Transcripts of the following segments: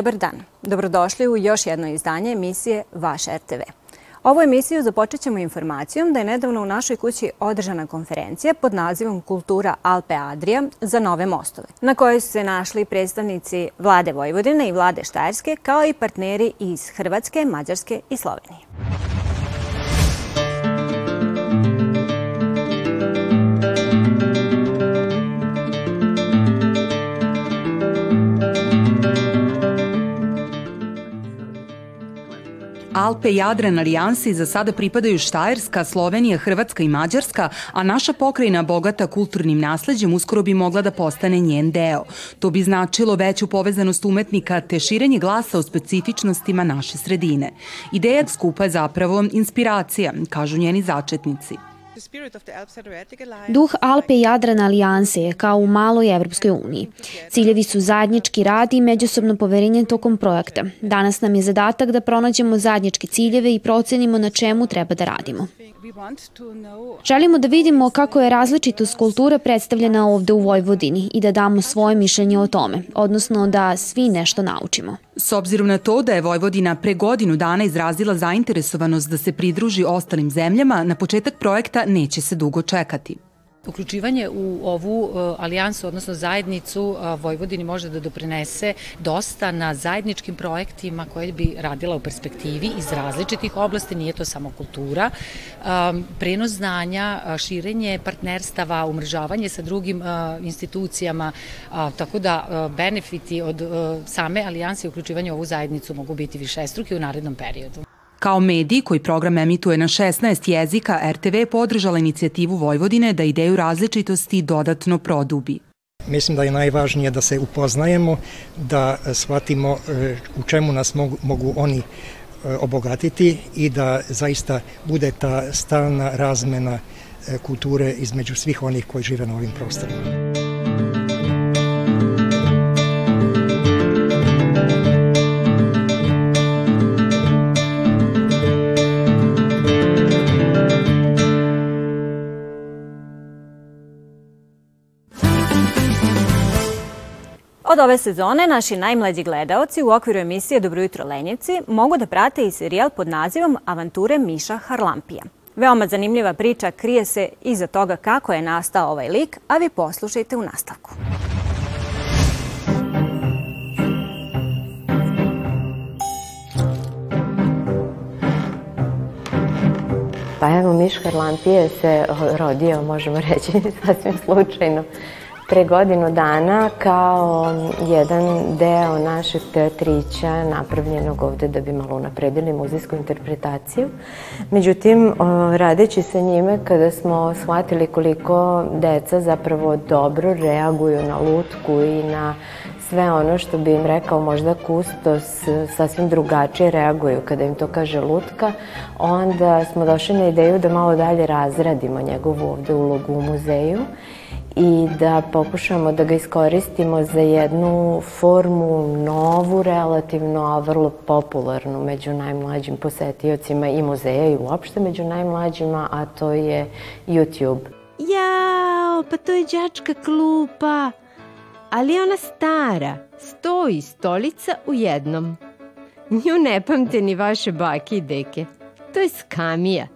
Dobar dan. Dobrodošli u još jedno izdanje emisije Vaš RTV. Ovu emisiju započet ćemo informacijom da je nedavno u našoj kući održana konferencija pod nazivom Kultura Alpe Adria za nove mostove, na kojoj su se našli predstavnici vlade Vojvodine i vlade Štajerske, kao i partneri iz Hrvatske, Mađarske i Slovenije. Alpe i alijansi za sada pripadaju Štajerska, Slovenija, Hrvatska i Mađarska, a naša pokrajina bogata kulturnim nasleđem uskoro bi mogla da postane njen deo. To bi značilo veću povezanost umetnika te širenje glasa o specifičnostima naše sredine. Ideja skupa je zapravo inspiracija, kažu njeni začetnici. Duh Alpe i Jadran alijanse je kao u maloj Evropskoj uniji. Ciljevi su zajednički rad i međusobno poverenje tokom projekta. Danas nam je zadatak da pronađemo zajedničke ciljeve i procenimo na čemu treba da radimo. Želimo da vidimo kako je različitost kultura predstavljena ovde u Vojvodini i da damo svoje mišljenje o tome, odnosno da svi nešto naučimo. S obzirom na to da je Vojvodina pre godinu dana izrazila zainteresovanost da se pridruži ostalim zemljama, na početak projekta neće se dugo čekati. Uključivanje u ovu uh, alijansu, odnosno zajednicu, uh, Vojvodini može da doprinese dosta na zajedničkim projektima koje bi radila u perspektivi iz različitih oblasti, nije to samo kultura, um, prenos znanja, uh, širenje partnerstava, umrežavanje sa drugim institucijama, tako da benefiti od same alijanse i uključivanja u ovu zajednicu mogu biti višestruki u narednom periodu. Kao mediji koji program emituje na 16 jezika, RTV je podržala inicijativu Vojvodine da ideju različitosti dodatno produbi. Mislim da je najvažnije da se upoznajemo, da e, shvatimo e, u čemu nas mogu, oni e, obogatiti i da zaista bude ta stalna razmena kulture između svih onih koji žive na ovim prostorima. Od ove sezone naši najmlađi gledaoci u okviru emisije Dobro jutro Lenjevci mogu da prate i serijal pod nazivom Avanture Miša Harlampija. Veoma zanimljiva priča krije se iza toga kako je nastao ovaj lik, a vi poslušajte u nastavku. Pa evo, Miš Harlampije se rodio, možemo reći, sasvim slučajno pre godinu dana kao jedan deo našeg teatrića napravljenog ovde da bi malo unapredili muzijsku interpretaciju. Međutim, radeći sa njime, kada smo shvatili koliko deca zapravo dobro reaguju na lutku i na sve ono što bi im rekao možda kustos sasvim drugačije reaguju kada im to kaže lutka, onda smo došli na ideju da malo dalje razradimo njegovu ovde ulogu u muzeju i da pokušamo da ga iskoristimo za jednu formu novu relativno, a vrlo popularnu među najmlađim posetiocima i muzeja i uopšte među najmlađima, a to je YouTube. Jao, pa to je đačka klupa, ali ona stara, stoji stolica u jednom. Nju ne pamte ni vaše bake i deke. To je skamija.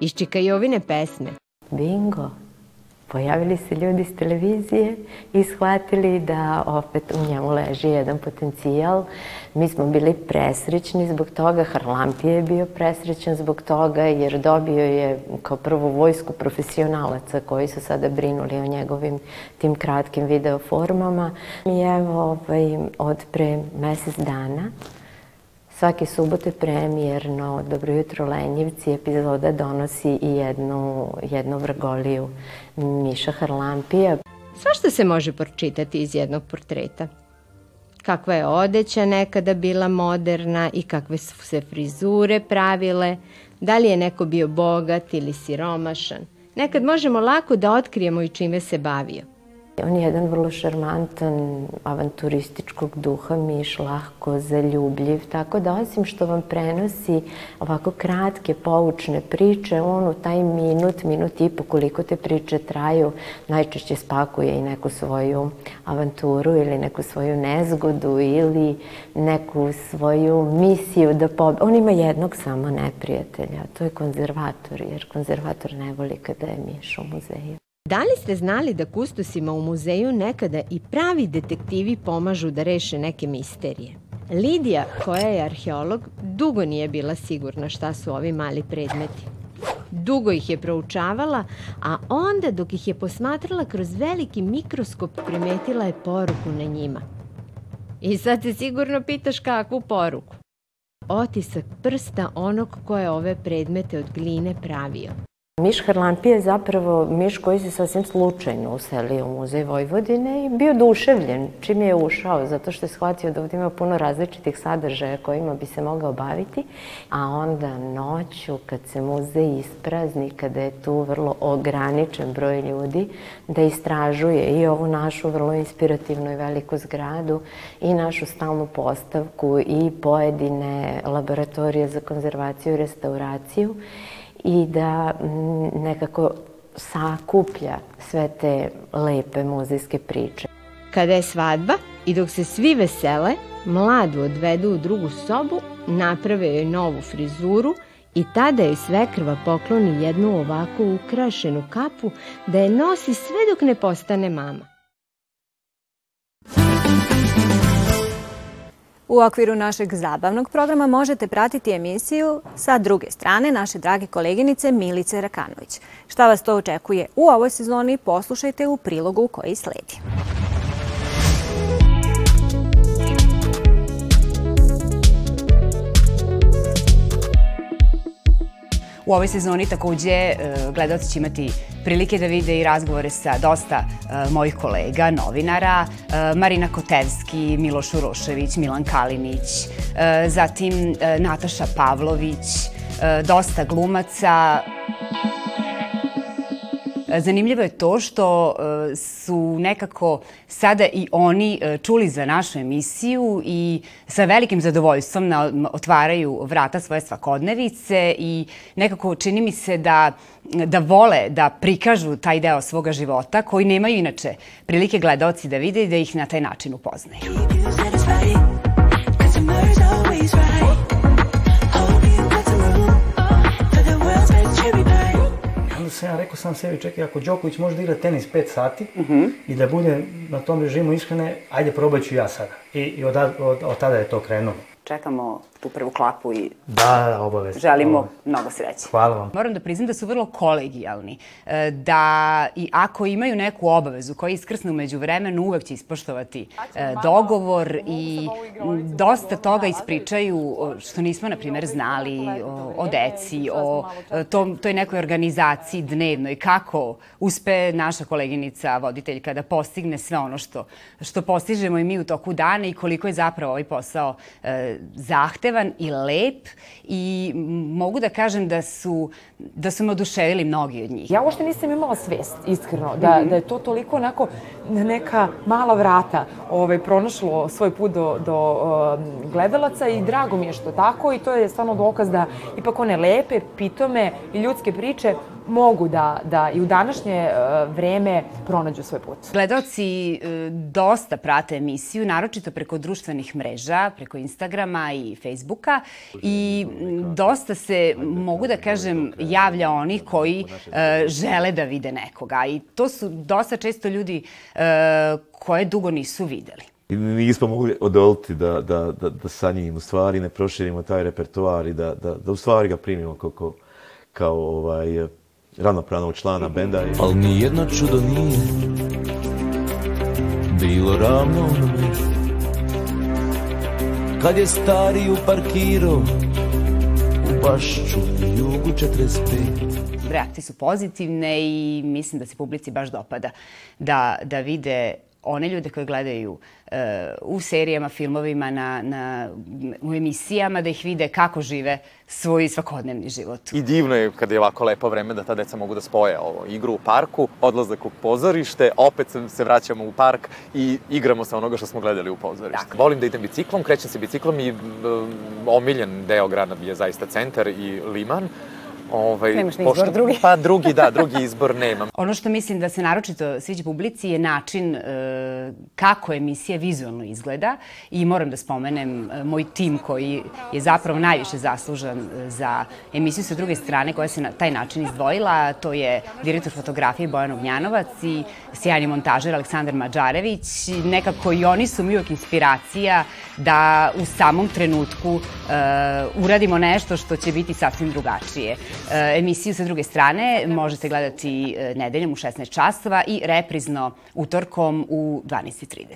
Iščika ovine pesme. Bingo pojavili se ljudi iz televizije i shvatili da opet u njemu leži jedan potencijal. Mi smo bili presrećni zbog toga, Harlampije je bio presrećan zbog toga jer dobio je kao prvo vojsku profesionalaca koji su sada brinuli o njegovim tim kratkim videoformama. I evo ovaj, od pre mesec dana Svake subote premijerno Dobro jutro Lenjevci epizoda donosi i jednu, jednu vrgoliju Miša Harlampija. što se može pročitati iz jednog portreta. Kakva je odeća nekada bila moderna i kakve su se frizure pravile, da li je neko bio bogat ili siromašan. Nekad možemo lako da otkrijemo i čime se bavio. On je jedan vrlo šarmantan, avanturističkog duha, miš, lahko, zaljubljiv, tako da osim što vam prenosi ovako kratke, poučne priče, on u taj minut, minut i po koliko te priče traju, najčešće spakuje i neku svoju avanturu ili neku svoju nezgodu ili neku svoju misiju da pobe... On ima jednog samo neprijatelja, to je konzervator, jer konzervator ne voli kada je miš u muzeju. Da li ste znali da kustosima u muzeju nekada i pravi detektivi pomažu da reše neke misterije? Lidija, koja je arheolog, dugo nije bila sigurna šta su ovi mali predmeti. Dugo ih je proučavala, a onda dok ih je posmatrala kroz veliki mikroskop primetila je poruku na njima. I sad se sigurno pitaš kakvu poruku. Otisak prsta onog ko je ove predmete od gline pravio. Miš Harlampija je zapravo miš koji se sasvim slučajno uselio u muzej Vojvodine i bio duševljen čim je ušao, zato što je shvatio da ovdje ima puno različitih sadržaja kojima bi se mogao baviti. A onda noću, kad se muzej isprazni, kada je tu vrlo ograničen broj ljudi, da istražuje i ovu našu vrlo inspirativnu i veliku zgradu i našu stalnu postavku i pojedine laboratorije za konzervaciju i restauraciju i da mm, nekako sakuplja sve te lepe muzejske priče. Kada je svadba i dok se svi vesele, mladu odvedu u drugu sobu, naprave joj novu frizuru i tada je svekrva pokloni jednu ovako ukrašenu kapu da je nosi sve dok ne postane mama. Thank U okviru našeg zabavnog programa možete pratiti emisiju sa druge strane naše drage koleginice Milice Rakanović. Šta vas to očekuje u ovoj sezoni poslušajte u prilogu koji sledi. U ovoj sezoni takođe e, gledalci će imati prilike da vide i razgovore sa dosta e, mojih kolega, novinara, e, Marina Kotevski, Miloš Urošević, Milan Kalinić, zatim Nataša Pavlović, dosta glumaca. Zanimljivo je to što e, su nekako sada i oni e, čuli za našu emisiju i sa velikim zadovoljstvom otvaraju vrata svoje svakodnevice i nekako čini mi se da, da vole da prikažu taj deo svoga života koji nemaju inače prilike gledalci da vide i da ih na taj način upoznaju. sam ja rekao sam sebi, čekaj, ako Đoković može da igra tenis 5 sati uh mhm. -huh. i da bude na tom režimu iskrene, ajde probat ću ja sada. I, i od, od, od tada je to krenulo. Čekamo tu prvu klapu i da, da obavezno. Želimo obavezno. mnogo sreće. Hvala vam. Moram da priznam da su vrlo kolegijalni. E, da i ako imaju neku obavezu koja iskrsne umeđu vremenu, uvek će ispoštovati e, dogovor i da dosta toga ispričaju što nismo, na primer, znali o, o deci, da o e, tom, toj nekoj organizaciji dnevnoj, kako uspe naša koleginica voditeljka da postigne sve ono što, što postižemo i mi u toku dana i koliko je zapravo ovaj posao e, zahtevan prevan i lep i mogu da kažem da su, da su me oduševili mnogi od njih. Ja uopšte nisam imala svest, iskreno, da, mm -hmm. da je to toliko onako neka mala vrata ovaj, pronašlo svoj put do, do um, gledalaca i drago mi je što tako i to je stvarno dokaz da ipak one lepe, pitome i ljudske priče mogu da, da i u današnje e, vreme pronađu svoj put. Gledaoci e, dosta prate emisiju, naročito preko društvenih mreža, preko Instagrama i Facebooka i dosta se, mogu da kažem, javlja onih koji e, žele da vide nekoga i to su dosta često ljudi koje dugo nisu videli. I nismo mogli odoliti da, da, da, da sa njim u stvari ne proširimo taj repertoar i da, da, da u stvari ga primimo kako, kao ovaj, ravnopravnog člana benda. Al ni jedno čudo nije bilo ravno onome kad je stariju parkirao u Bašću jugu 45 reakcije su pozitivne i mislim da se publici baš dopada da, da vide one ljude koji gledaju e, u serijama, filmovima, na, na, u emisijama, da ih vide kako žive svoj svakodnevni život. I divno je kada je ovako lepo vreme da ta deca mogu da spoje ovo. Igru u parku, odlazak u pozorište, opet se vraćamo u park i igramo sa onoga što smo gledali u pozorištu. Dakle. Volim da idem biciklom, krećem se biciklom i um, omiljen deo grada je zaista centar i liman. Ovaj, Nemaš ni izbor drugi. Pa drugi, da, drugi izbor nemam. ono što mislim da se naročito sviđa publici je način e, kako emisija vizualno izgleda i moram da spomenem e, moj tim koji je zapravo najviše zaslužan e, za emisiju sa druge strane koja se na taj način izdvojila. To je direktor fotografije Bojan Ognjanovac i sjajni montažer Aleksandar Mađarević. Nekako i oni su mi uvijek inspiracija da u samom trenutku e, uradimo nešto što će biti sasvim drugačije. E, emisiju sa druge strane možete gledati e, nedeljom u 16 časova i reprizno utorkom u 12.30.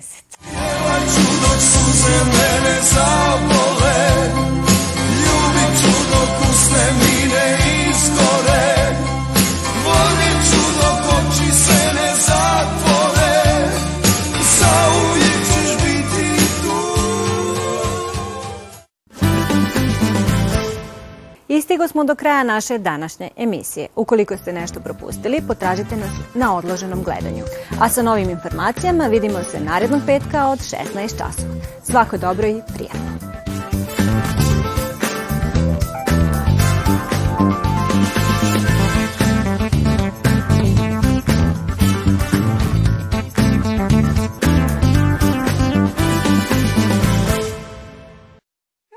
dok suze mene zabole Stigli smo do kraja naše današnje emisije. Ukoliko ste nešto propustili, potražite nas na odloženom gledanju. A sa novim informacijama vidimo se narednog petka od 16 časova. Svako dobro i prijatno!